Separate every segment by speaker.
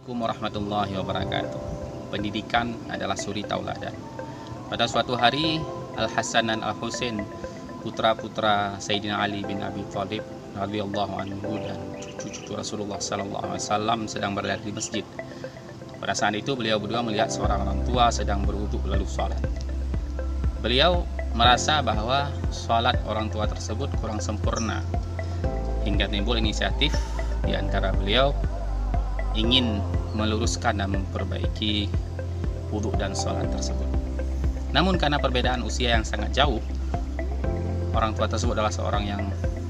Speaker 1: Assalamualaikum warahmatullahi wabarakatuh. Pendidikan adalah suri tauladan. Pada suatu hari, Al Hasan dan Al Husain, putra-putra Sayyidina Ali bin Abi Thalib radhiyallahu anhu dan cucu-cucu Rasulullah sallallahu alaihi wasallam sedang berada di masjid. Pada saat itu beliau berdua melihat seorang orang tua sedang berwudhu lalu sholat. Beliau merasa bahwa sholat orang tua tersebut kurang sempurna hingga timbul inisiatif di antara beliau ingin meluruskan dan memperbaiki wudhu dan sholat tersebut. Namun karena perbedaan usia yang sangat jauh, orang tua tersebut adalah seorang yang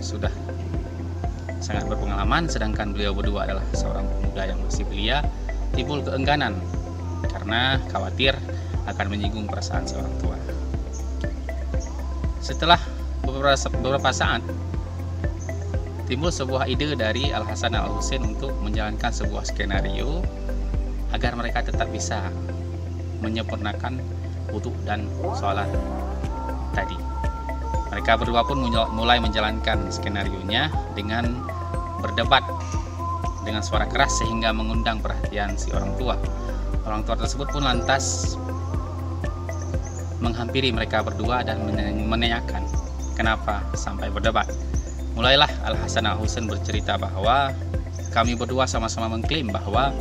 Speaker 1: sudah sangat berpengalaman, sedangkan beliau berdua adalah seorang pemuda yang masih belia, timbul keengganan karena khawatir akan menyinggung perasaan seorang tua. Setelah beberapa, saat, timbul sebuah ide dari Al Hasan Al Husain untuk menjalankan sebuah skenario agar mereka tetap bisa menyempurnakan wudhu dan sholat tadi. Mereka berdua pun mulai menjalankan skenario nya dengan berdebat dengan suara keras sehingga mengundang perhatian si orang tua. Orang tua tersebut pun lantas menghampiri mereka berdua dan menanyakan kenapa sampai berdebat. Mulailah Al Hasan Al Husain bercerita bahwa kami berdua sama-sama mengklaim bahwa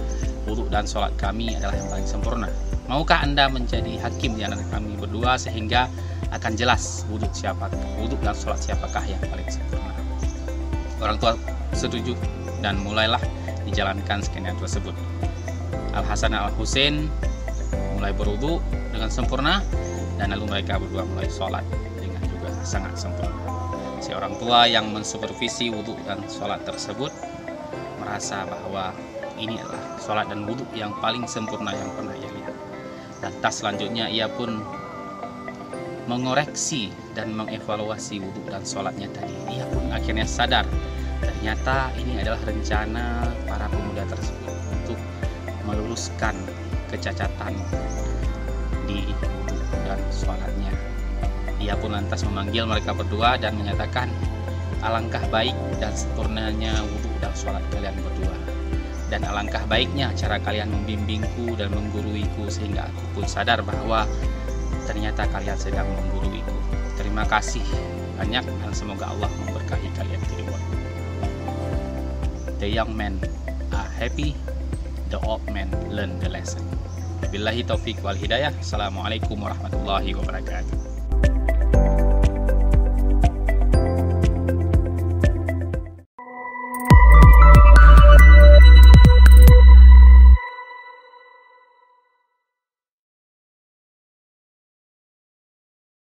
Speaker 1: wudhu dan sholat kami adalah yang paling sempurna. Maukah anda menjadi hakim di antara kami berdua sehingga akan jelas wudhu siapa, wudhu dan sholat siapakah yang paling sempurna? Orang tua setuju dan mulailah dijalankan skenario tersebut. Al Hasan Al Husain mulai berwudhu dengan sempurna dan lalu mereka berdua mulai sholat dengan juga sangat sempurna si orang tua yang mensupervisi wudhu dan sholat tersebut merasa bahwa ini adalah sholat dan wudhu yang paling sempurna yang pernah ia lihat. Dan tas selanjutnya ia pun mengoreksi dan mengevaluasi wudhu dan sholatnya tadi. Ia pun akhirnya sadar ternyata ini adalah rencana para pemuda tersebut untuk meluruskan kecacatan di wudhu dan sholatnya. Ia pun lantas memanggil mereka berdua dan menyatakan, alangkah baik dan sempurnanya wudhu dan sholat kalian berdua. Dan alangkah baiknya cara kalian membimbingku dan mengguruiku sehingga aku pun sadar bahwa ternyata kalian sedang mengguruiku. Terima kasih banyak dan semoga Allah memberkahi kalian berdua. The young men are happy, the old men learn the lesson. Billahi taufik wal hidayah. Assalamualaikum warahmatullahi wabarakatuh.